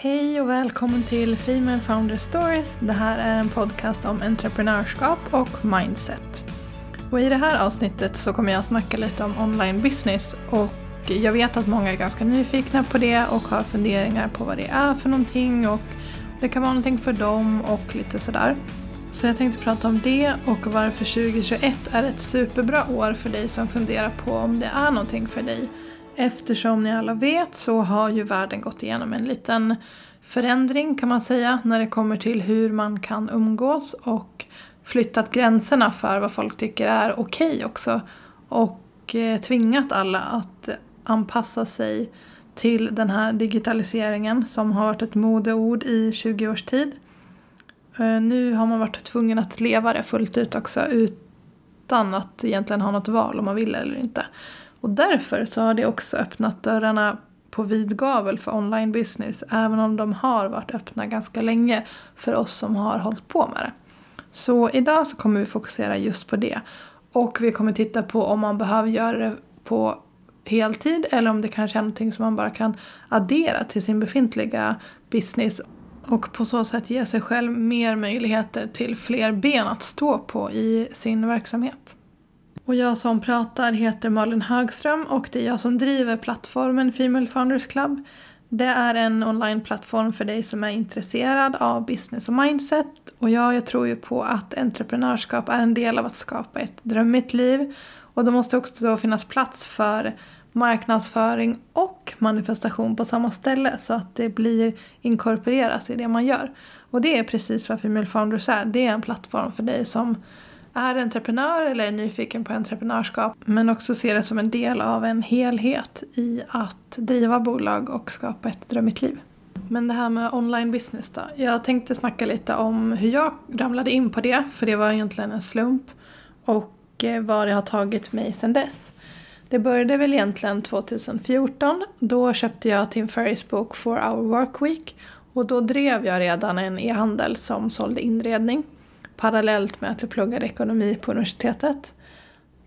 Hej och välkommen till Female Founder Stories. Det här är en podcast om entreprenörskap och mindset. Och I det här avsnittet så kommer jag snacka lite om online business och jag vet att många är ganska nyfikna på det och har funderingar på vad det är för någonting och det kan vara någonting för dem och lite sådär. Så jag tänkte prata om det och varför 2021 är ett superbra år för dig som funderar på om det är någonting för dig. Eftersom ni alla vet så har ju världen gått igenom en liten förändring kan man säga när det kommer till hur man kan umgås och flyttat gränserna för vad folk tycker är okej okay också. Och eh, tvingat alla att anpassa sig till den här digitaliseringen som har varit ett modeord i 20 års tid. Eh, nu har man varit tvungen att leva det fullt ut också utan att egentligen ha något val om man vill eller inte. Och därför så har det också öppnat dörrarna på vid gavel för online business även om de har varit öppna ganska länge för oss som har hållit på med det. Så idag så kommer vi fokusera just på det. Och vi kommer titta på om man behöver göra det på heltid eller om det kanske är någonting som man bara kan addera till sin befintliga business och på så sätt ge sig själv mer möjligheter till fler ben att stå på i sin verksamhet. Och jag som pratar heter Malin Högström och det är jag som driver plattformen Female Founders Club. Det är en onlineplattform för dig som är intresserad av business och mindset. Och ja, jag tror ju på att entreprenörskap är en del av att skapa ett drömmigt liv. Och då måste också då finnas plats för marknadsföring och manifestation på samma ställe så att det blir inkorporerat i det man gör. Och det är precis vad Female Founders är. Det är en plattform för dig som är entreprenör eller är nyfiken på entreprenörskap men också ser det som en del av en helhet i att driva bolag och skapa ett drömmigt liv. Men det här med online business då. Jag tänkte snacka lite om hur jag ramlade in på det, för det var egentligen en slump. Och eh, vad det har tagit mig sedan dess. Det började väl egentligen 2014. Då köpte jag Tim Ferrys bok For Our Work Week. Och då drev jag redan en e-handel som sålde inredning parallellt med att jag pluggade ekonomi på universitetet.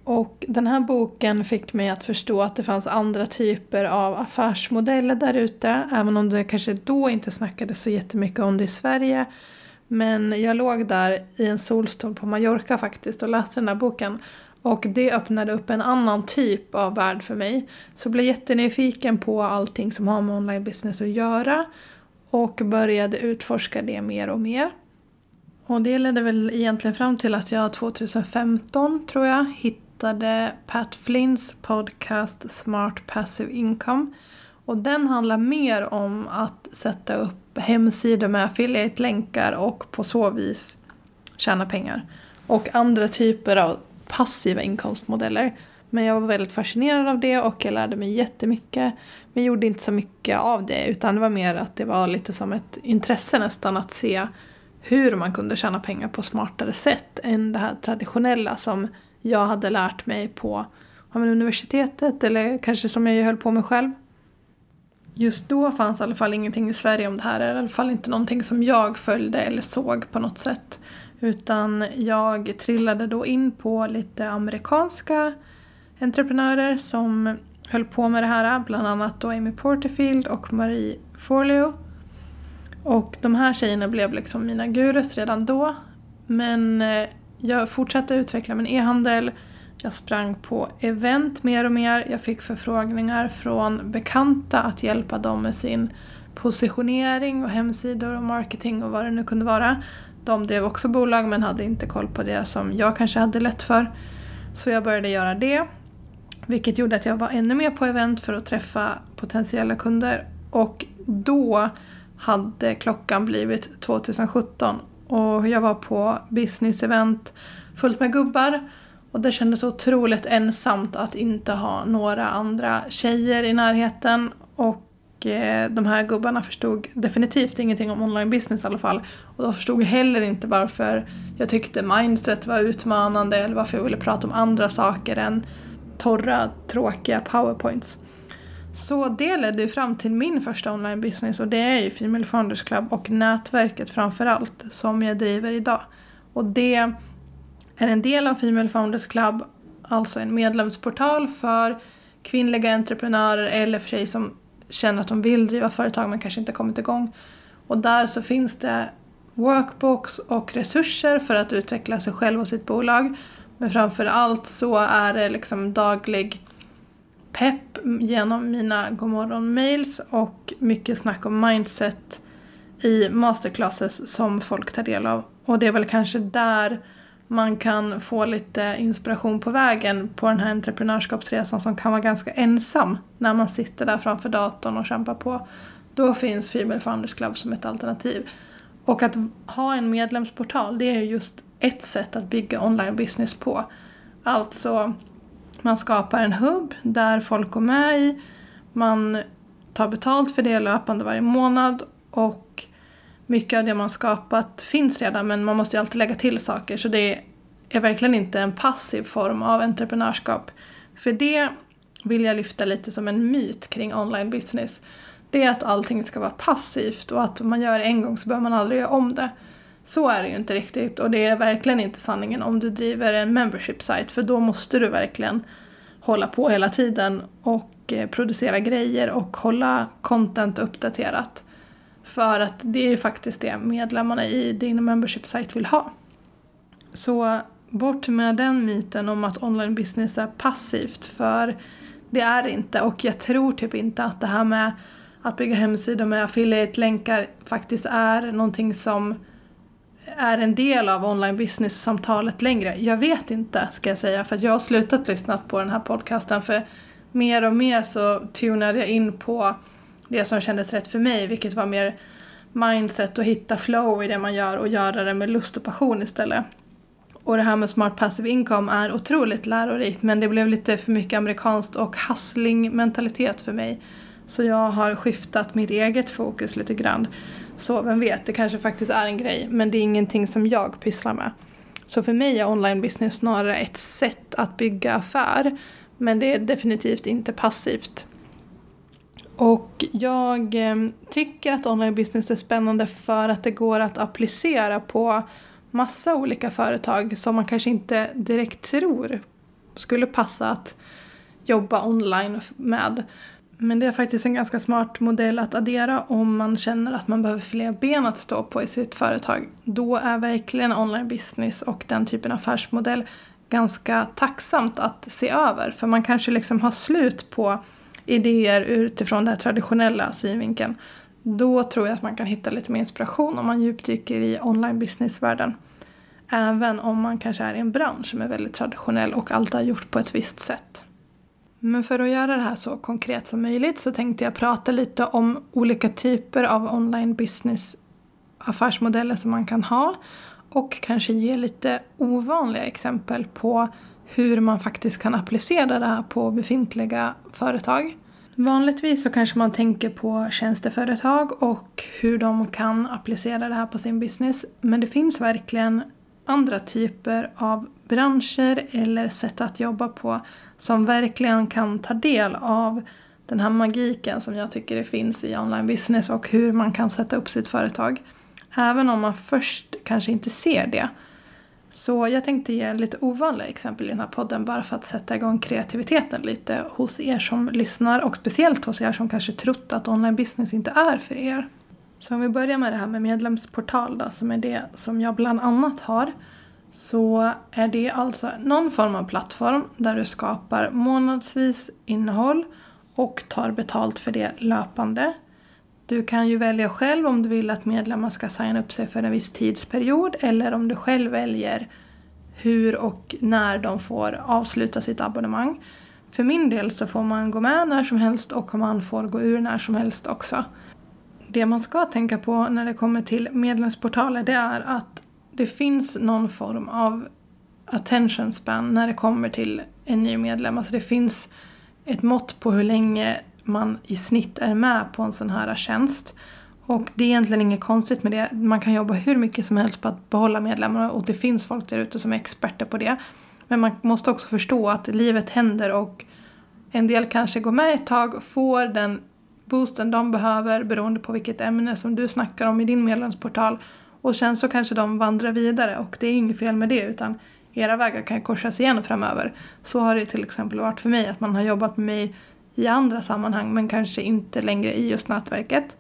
Och den här boken fick mig att förstå att det fanns andra typer av affärsmodeller där ute, även om det kanske då inte snackades så jättemycket om det i Sverige. Men jag låg där i en solstol på Mallorca faktiskt och läste den här boken. Och det öppnade upp en annan typ av värld för mig. Så jag blev jättenyfiken på allting som har med online business att göra. Och började utforska det mer och mer. Och det ledde väl egentligen fram till att jag 2015, tror jag, hittade Pat Flynns podcast Smart Passive Income. Och den handlar mer om att sätta upp hemsidor med affiliate-länkar och på så vis tjäna pengar. Och andra typer av passiva inkomstmodeller. Men jag var väldigt fascinerad av det och jag lärde mig jättemycket. Men gjorde inte så mycket av det utan det var mer att det var lite som ett intresse nästan att se hur man kunde tjäna pengar på smartare sätt än det här traditionella som jag hade lärt mig på universitetet eller kanske som jag höll på med själv. Just då fanns i alla fall ingenting i Sverige om det här, eller i alla fall inte någonting som jag följde eller såg på något sätt. Utan jag trillade då in på lite amerikanska entreprenörer som höll på med det här, bland annat då Amy Porterfield och Marie Forleo. Och de här tjejerna blev liksom mina gurus redan då. Men eh, jag fortsatte utveckla min e-handel. Jag sprang på event mer och mer. Jag fick förfrågningar från bekanta att hjälpa dem med sin positionering och hemsidor och marketing och vad det nu kunde vara. De drev också bolag men hade inte koll på det som jag kanske hade lätt för. Så jag började göra det. Vilket gjorde att jag var ännu mer på event för att träffa potentiella kunder. Och då hade klockan blivit 2017 och jag var på business-event fullt med gubbar och det kändes otroligt ensamt att inte ha några andra tjejer i närheten och eh, de här gubbarna förstod definitivt ingenting om online business i alla fall. Och de förstod heller inte varför jag tyckte mindset var utmanande eller varför jag ville prata om andra saker än torra, tråkiga powerpoints. Så det ledde ju fram till min första online business och det är ju Female Founders Club och nätverket framförallt som jag driver idag. Och det är en del av Female Founders Club, alltså en medlemsportal för kvinnliga entreprenörer eller för sig som känner att de vill driva företag men kanske inte kommit igång. Och där så finns det workbooks och resurser för att utveckla sig själv och sitt bolag. Men framför allt så är det liksom daglig pepp genom mina godmorgon-mails och mycket snack om mindset i masterclasses som folk tar del av. Och det är väl kanske där man kan få lite inspiration på vägen på den här entreprenörskapsresan som kan vara ganska ensam när man sitter där framför datorn och kämpar på. Då finns Female Founders Club som ett alternativ. Och att ha en medlemsportal, det är just ett sätt att bygga online business på. Alltså, man skapar en hubb där folk går med i, man tar betalt för det löpande varje månad och mycket av det man skapat finns redan men man måste ju alltid lägga till saker så det är verkligen inte en passiv form av entreprenörskap. För det vill jag lyfta lite som en myt kring online business. Det är att allting ska vara passivt och att om man gör det en gång så behöver man aldrig göra om det. Så är det ju inte riktigt och det är verkligen inte sanningen om du driver en membership site för då måste du verkligen hålla på hela tiden och eh, producera grejer och hålla content uppdaterat. För att det är ju faktiskt det medlemmarna i din membership site vill ha. Så bort med den myten om att online business är passivt för det är det inte och jag tror typ inte att det här med att bygga hemsidor med affiliate-länkar faktiskt är någonting som är en del av online business-samtalet längre. Jag vet inte, ska jag säga, för jag har slutat lyssna på den här podcasten för mer och mer så tunade jag in på det som kändes rätt för mig, vilket var mer mindset och hitta flow i det man gör och göra det med lust och passion istället. Och det här med smart passive income är otroligt lärorikt men det blev lite för mycket amerikanskt och hustling mentalitet för mig. Så jag har skiftat mitt eget fokus lite grann. Så vem vet, det kanske faktiskt är en grej men det är ingenting som jag pysslar med. Så för mig är online business snarare ett sätt att bygga affär men det är definitivt inte passivt. Och jag eh, tycker att online business är spännande för att det går att applicera på massa olika företag som man kanske inte direkt tror skulle passa att jobba online med. Men det är faktiskt en ganska smart modell att addera om man känner att man behöver fler ben att stå på i sitt företag. Då är verkligen online business och den typen av affärsmodell ganska tacksamt att se över. För man kanske liksom har slut på idéer utifrån den traditionella synvinkeln. Då tror jag att man kan hitta lite mer inspiration om man djupdyker i online businessvärlden. Även om man kanske är i en bransch som är väldigt traditionell och alltid har gjort på ett visst sätt. Men för att göra det här så konkret som möjligt så tänkte jag prata lite om olika typer av online business affärsmodeller som man kan ha och kanske ge lite ovanliga exempel på hur man faktiskt kan applicera det här på befintliga företag. Vanligtvis så kanske man tänker på tjänsteföretag och hur de kan applicera det här på sin business. Men det finns verkligen andra typer av branscher eller sätt att jobba på som verkligen kan ta del av den här magiken som jag tycker det finns i online business och hur man kan sätta upp sitt företag. Även om man först kanske inte ser det. Så jag tänkte ge lite ovanliga exempel i den här podden bara för att sätta igång kreativiteten lite hos er som lyssnar och speciellt hos er som kanske trott att online business inte är för er. Så om vi börjar med det här med medlemsportal då, som är det som jag bland annat har. Så är det alltså någon form av plattform där du skapar månadsvis innehåll och tar betalt för det löpande. Du kan ju välja själv om du vill att medlemmar ska signa upp sig för en viss tidsperiod eller om du själv väljer hur och när de får avsluta sitt abonnemang. För min del så får man gå med när som helst och man får gå ur när som helst också. Det man ska tänka på när det kommer till medlemsportaler det är att det finns någon form av attention span när det kommer till en ny medlem. Alltså det finns ett mått på hur länge man i snitt är med på en sån här tjänst. Och det är egentligen inget konstigt med det. Man kan jobba hur mycket som helst på att behålla medlemmar och det finns folk där ute som är experter på det. Men man måste också förstå att livet händer och en del kanske går med ett tag, får den boosten de behöver beroende på vilket ämne som du snackar om i din medlemsportal. Och sen så kanske de vandrar vidare och det är inget fel med det utan era vägar kan korsas igen framöver. Så har det till exempel varit för mig att man har jobbat med mig i andra sammanhang men kanske inte längre i just nätverket.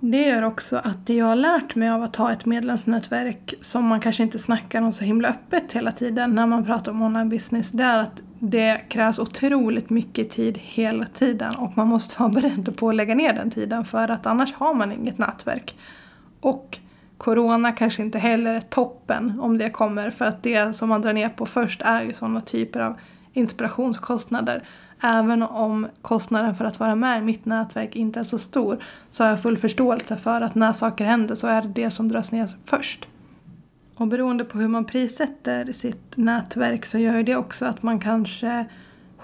Det gör också att det jag har lärt mig av att ha ett medlemsnätverk som man kanske inte snackar om så himla öppet hela tiden när man pratar om online business, det är att det krävs otroligt mycket tid hela tiden och man måste vara beredd på att lägga ner den tiden för att annars har man inget nätverk. Och Corona kanske inte heller är toppen om det kommer för att det som man drar ner på först är ju sådana typer av inspirationskostnader. Även om kostnaden för att vara med i mitt nätverk inte är så stor så har jag full förståelse för att när saker händer så är det det som dras ner först. Och beroende på hur man prissätter sitt nätverk så gör det också att man kanske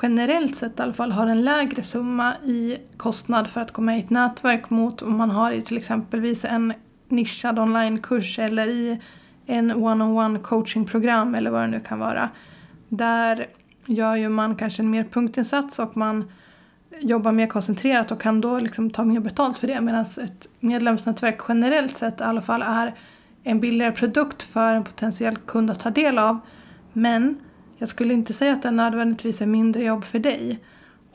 generellt sett i alla fall har en lägre summa i kostnad för att gå med i ett nätverk mot om man har i till exempelvis en nischad onlinekurs eller i en one-on-one coachingprogram eller vad det nu kan vara. Där gör ju man kanske en mer punktinsats och man jobbar mer koncentrerat och kan då liksom ta mer betalt för det medan ett medlemsnätverk generellt sett i alla fall är en billigare produkt för en potentiell kund att ta del av. Men jag skulle inte säga att det nödvändigtvis är mindre jobb för dig.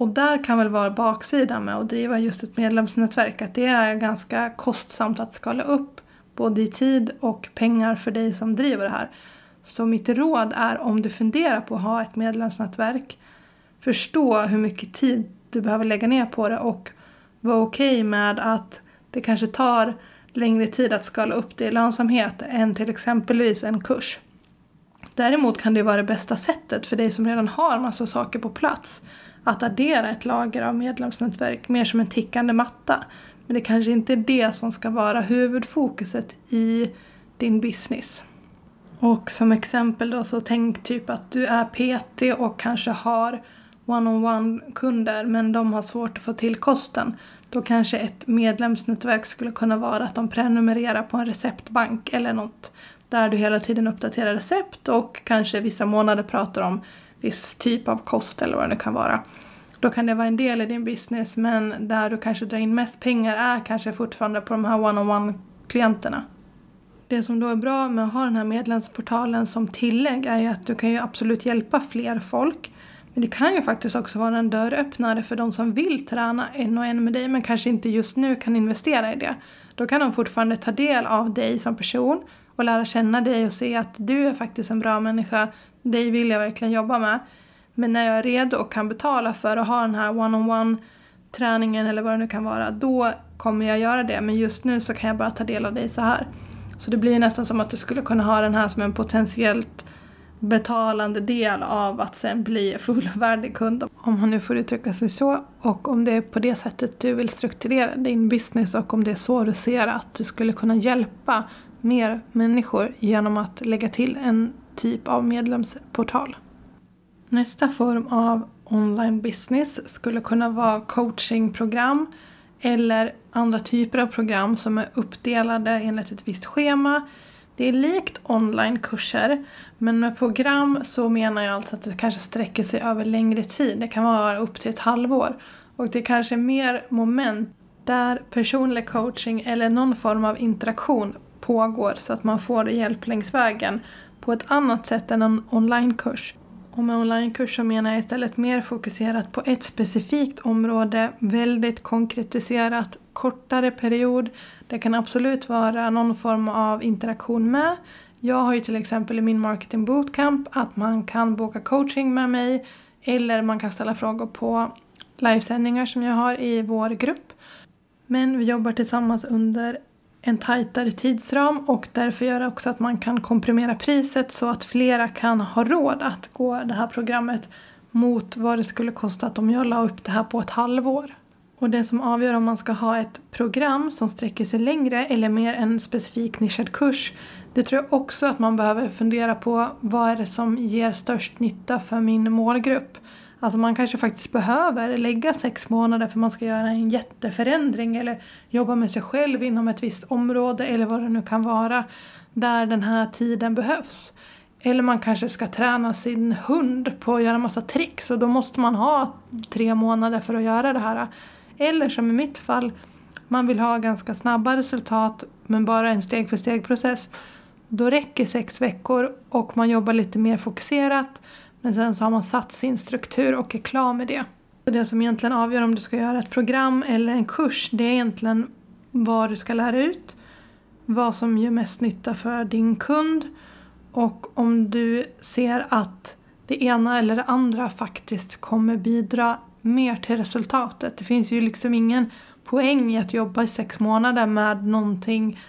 Och där kan väl vara baksidan med att driva just ett medlemsnätverk, att det är ganska kostsamt att skala upp både i tid och pengar för dig som driver det här. Så mitt råd är om du funderar på att ha ett medlemsnätverk, förstå hur mycket tid du behöver lägga ner på det och vara okej okay med att det kanske tar längre tid att skala upp det i lönsamhet än till exempelvis en kurs. Däremot kan det vara det bästa sättet för dig som redan har massa saker på plats att addera ett lager av medlemsnätverk mer som en tickande matta. Men det kanske inte är det som ska vara huvudfokuset i din business. Och som exempel då så tänk typ att du är PT och kanske har one-on-one kunder men de har svårt att få till kosten. Då kanske ett medlemsnätverk skulle kunna vara att de prenumererar på en receptbank eller något där du hela tiden uppdaterar recept och kanske vissa månader pratar om viss typ av kost eller vad det nu kan vara. Då kan det vara en del i din business men där du kanske drar in mest pengar är kanske fortfarande på de här one-on-one klienterna. Det som då är bra med att ha den här medlemsportalen som tillägg är ju att du kan ju absolut hjälpa fler folk. Men det kan ju faktiskt också vara en dörröppnare för de som vill träna en och en med dig men kanske inte just nu kan investera i det. Då kan de fortfarande ta del av dig som person och lära känna dig och se att du är faktiskt en bra människa. Dig vill jag verkligen jobba med. Men när jag är redo och kan betala för att ha den här one-on-one träningen eller vad det nu kan vara, då kommer jag göra det. Men just nu så kan jag bara ta del av dig så här. Så det blir nästan som att du skulle kunna ha den här som en potentiellt betalande del av att sen bli fullvärdig kund. Om man nu får uttrycka sig så. Och om det är på det sättet du vill strukturera din business och om det är så du ser att du skulle kunna hjälpa mer människor genom att lägga till en typ av medlemsportal. Nästa form av online business skulle kunna vara coachingprogram eller andra typer av program som är uppdelade enligt ett visst schema. Det är likt onlinekurser men med program så menar jag alltså att det kanske sträcker sig över längre tid. Det kan vara upp till ett halvår. Och det kanske är mer moment där personlig coaching eller någon form av interaktion pågår så att man får hjälp längs vägen på ett annat sätt än en onlinekurs. Och med onlinekurs så menar jag istället mer fokuserat på ett specifikt område, väldigt konkretiserat, kortare period. Det kan absolut vara någon form av interaktion med. Jag har ju till exempel i min marketing bootcamp att man kan boka coaching med mig eller man kan ställa frågor på livesändningar som jag har i vår grupp. Men vi jobbar tillsammans under en tajtare tidsram och därför gör det också att man kan komprimera priset så att flera kan ha råd att gå det här programmet mot vad det skulle kosta om jag la upp det här på ett halvår. Och det som avgör om man ska ha ett program som sträcker sig längre eller mer en specifik nischad kurs det tror jag också att man behöver fundera på vad är det som ger störst nytta för min målgrupp. Alltså man kanske faktiskt behöver lägga sex månader för man ska göra en jätteförändring eller jobba med sig själv inom ett visst område eller vad det nu kan vara där den här tiden behövs. Eller man kanske ska träna sin hund på att göra massa tricks och då måste man ha tre månader för att göra det här. Eller som i mitt fall, man vill ha ganska snabba resultat men bara en steg för steg process. Då räcker sex veckor och man jobbar lite mer fokuserat men sen så har man satt sin struktur och är klar med det. Det som egentligen avgör om du ska göra ett program eller en kurs det är egentligen vad du ska lära ut, vad som gör mest nytta för din kund och om du ser att det ena eller det andra faktiskt kommer bidra mer till resultatet. Det finns ju liksom ingen poäng i att jobba i sex månader med någonting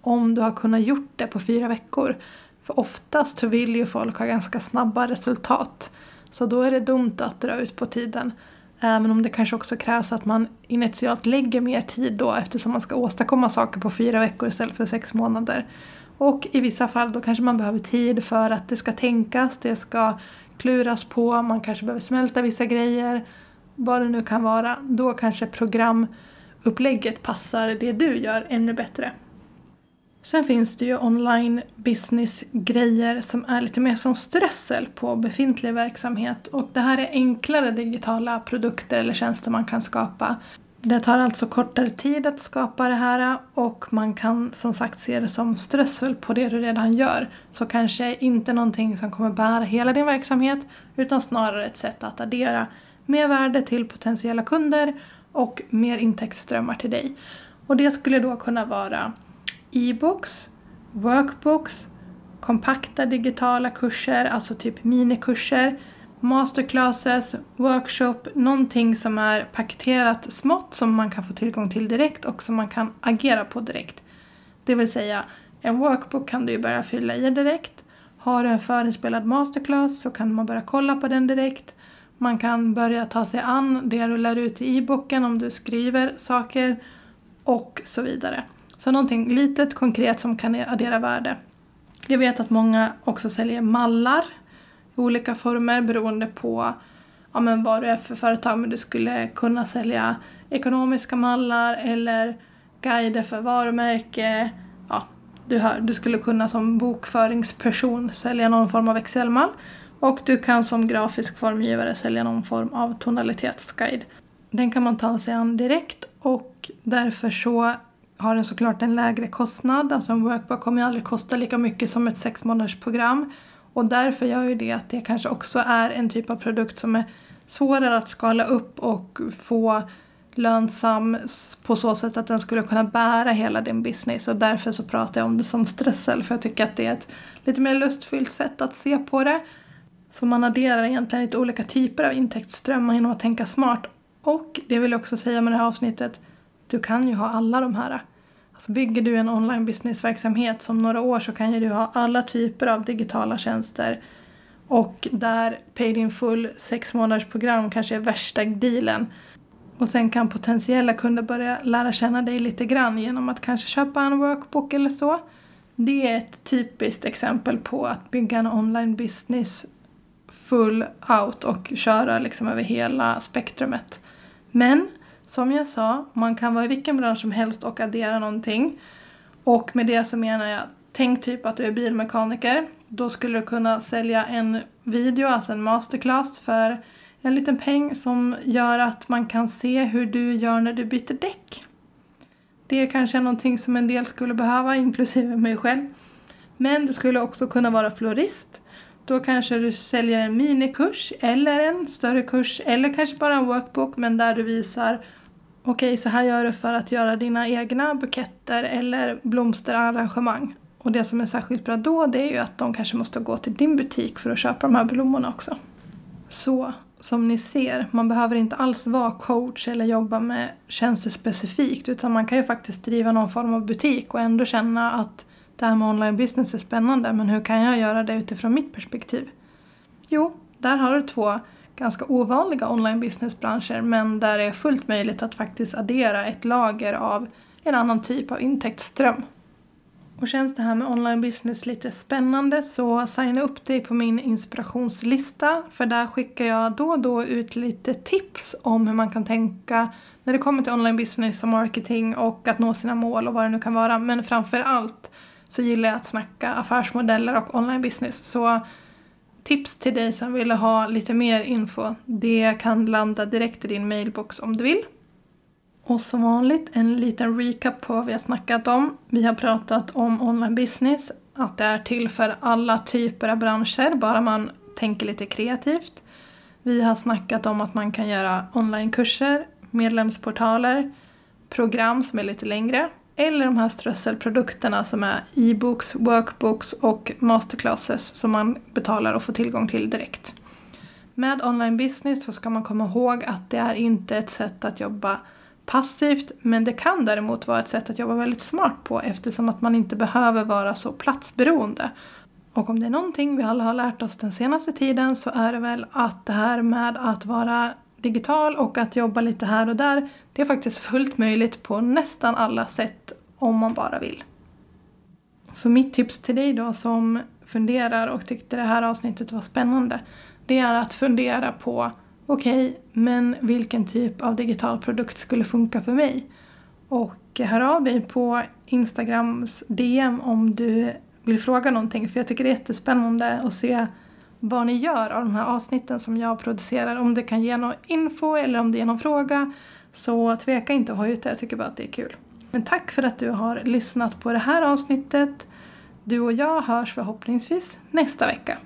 om du har kunnat gjort det på fyra veckor. För oftast vill ju folk ha ganska snabba resultat. Så då är det dumt att dra ut på tiden. Även om det kanske också krävs att man initialt lägger mer tid då eftersom man ska åstadkomma saker på fyra veckor istället för sex månader. Och i vissa fall då kanske man behöver tid för att det ska tänkas, det ska kluras på, man kanske behöver smälta vissa grejer. Vad det nu kan vara. Då kanske programupplägget passar det du gör ännu bättre. Sen finns det ju online business-grejer som är lite mer som strössel på befintlig verksamhet och det här är enklare digitala produkter eller tjänster man kan skapa. Det tar alltså kortare tid att skapa det här och man kan som sagt se det som strössel på det du redan gör. Så kanske inte någonting som kommer bära hela din verksamhet utan snarare ett sätt att addera mer värde till potentiella kunder och mer intäktsströmmar till dig. Och det skulle då kunna vara e-books, workbooks, kompakta digitala kurser, alltså typ minikurser, masterclasses, workshop, någonting som är paketerat smått som man kan få tillgång till direkt och som man kan agera på direkt. Det vill säga, en workbook kan du ju börja fylla i direkt. Har du en förinspelad masterclass så kan man börja kolla på den direkt. Man kan börja ta sig an det du lär ut i e-boken om du skriver saker och så vidare. Så någonting litet, konkret som kan addera värde. Jag vet att många också säljer mallar i olika former beroende på ja, men vad du är för företag. Men du skulle kunna sälja ekonomiska mallar eller guider för varumärke. Ja, du, hör, du skulle kunna som bokföringsperson sälja någon form av Excel-mall. Och du kan som grafisk formgivare sälja någon form av tonalitetsguide. Den kan man ta sig an direkt och därför så har den såklart en lägre kostnad. Alltså en workbook kommer ju aldrig kosta lika mycket som ett sex månaders program. Och därför gör ju det att det kanske också är en typ av produkt som är svårare att skala upp och få lönsam på så sätt att den skulle kunna bära hela din business och därför så pratar jag om det som strössel för jag tycker att det är ett lite mer lustfyllt sätt att se på det. Så man adderar egentligen lite olika typer av intäktsströmmar genom att tänka smart. Och det vill jag också säga med det här avsnittet, du kan ju ha alla de här. Alltså bygger du en online businessverksamhet som några år så kan ju du ha alla typer av digitala tjänster och där paid in full sex månaders program kanske är värsta dealen. Och sen kan potentiella kunder börja lära känna dig lite grann genom att kanske köpa en workbook eller så. Det är ett typiskt exempel på att bygga en online business full out och köra liksom över hela spektrumet. Men som jag sa, man kan vara i vilken bransch som helst och addera någonting. Och med det så menar jag, tänk typ att du är bilmekaniker. Då skulle du kunna sälja en video, alltså en masterclass för en liten peng som gör att man kan se hur du gör när du byter däck. Det är kanske någonting som en del skulle behöva, inklusive mig själv. Men du skulle också kunna vara florist. Då kanske du säljer en minikurs eller en större kurs eller kanske bara en workbook men där du visar okej okay, så här gör du för att göra dina egna buketter eller blomsterarrangemang. Och det som är särskilt bra då det är ju att de kanske måste gå till din butik för att köpa de här blommorna också. Så som ni ser, man behöver inte alls vara coach eller jobba med tjänster specifikt utan man kan ju faktiskt driva någon form av butik och ändå känna att det här med online business är spännande men hur kan jag göra det utifrån mitt perspektiv? Jo, där har du två ganska ovanliga online businessbranscher men där det är fullt möjligt att faktiskt addera ett lager av en annan typ av intäktsström. Och känns det här med online business lite spännande så signa upp dig på min inspirationslista för där skickar jag då och då ut lite tips om hur man kan tänka när det kommer till online business och marketing och att nå sina mål och vad det nu kan vara. Men framför allt så gillar jag att snacka affärsmodeller och online business. Så tips till dig som vill ha lite mer info, det kan landa direkt i din mailbox om du vill. Och som vanligt en liten recap på vad vi har snackat om. Vi har pratat om online business, att det är till för alla typer av branscher, bara man tänker lite kreativt. Vi har snackat om att man kan göra onlinekurser, medlemsportaler, program som är lite längre eller de här strösselprodukterna som är e-books, workbooks och masterclasses som man betalar och får tillgång till direkt. Med online business så ska man komma ihåg att det är inte ett sätt att jobba passivt men det kan däremot vara ett sätt att jobba väldigt smart på eftersom att man inte behöver vara så platsberoende. Och om det är någonting vi alla har lärt oss den senaste tiden så är det väl att det här med att vara digital och att jobba lite här och där, det är faktiskt fullt möjligt på nästan alla sätt om man bara vill. Så mitt tips till dig då som funderar och tyckte det här avsnittet var spännande, det är att fundera på okej, okay, men vilken typ av digital produkt skulle funka för mig? Och hör av dig på Instagrams DM om du vill fråga någonting för jag tycker det är jättespännande att se vad ni gör av de här avsnitten som jag producerar. Om det kan ge någon info eller om det är någon fråga. Så tveka inte att ha ut det, jag tycker bara att det är kul. Men tack för att du har lyssnat på det här avsnittet. Du och jag hörs förhoppningsvis nästa vecka.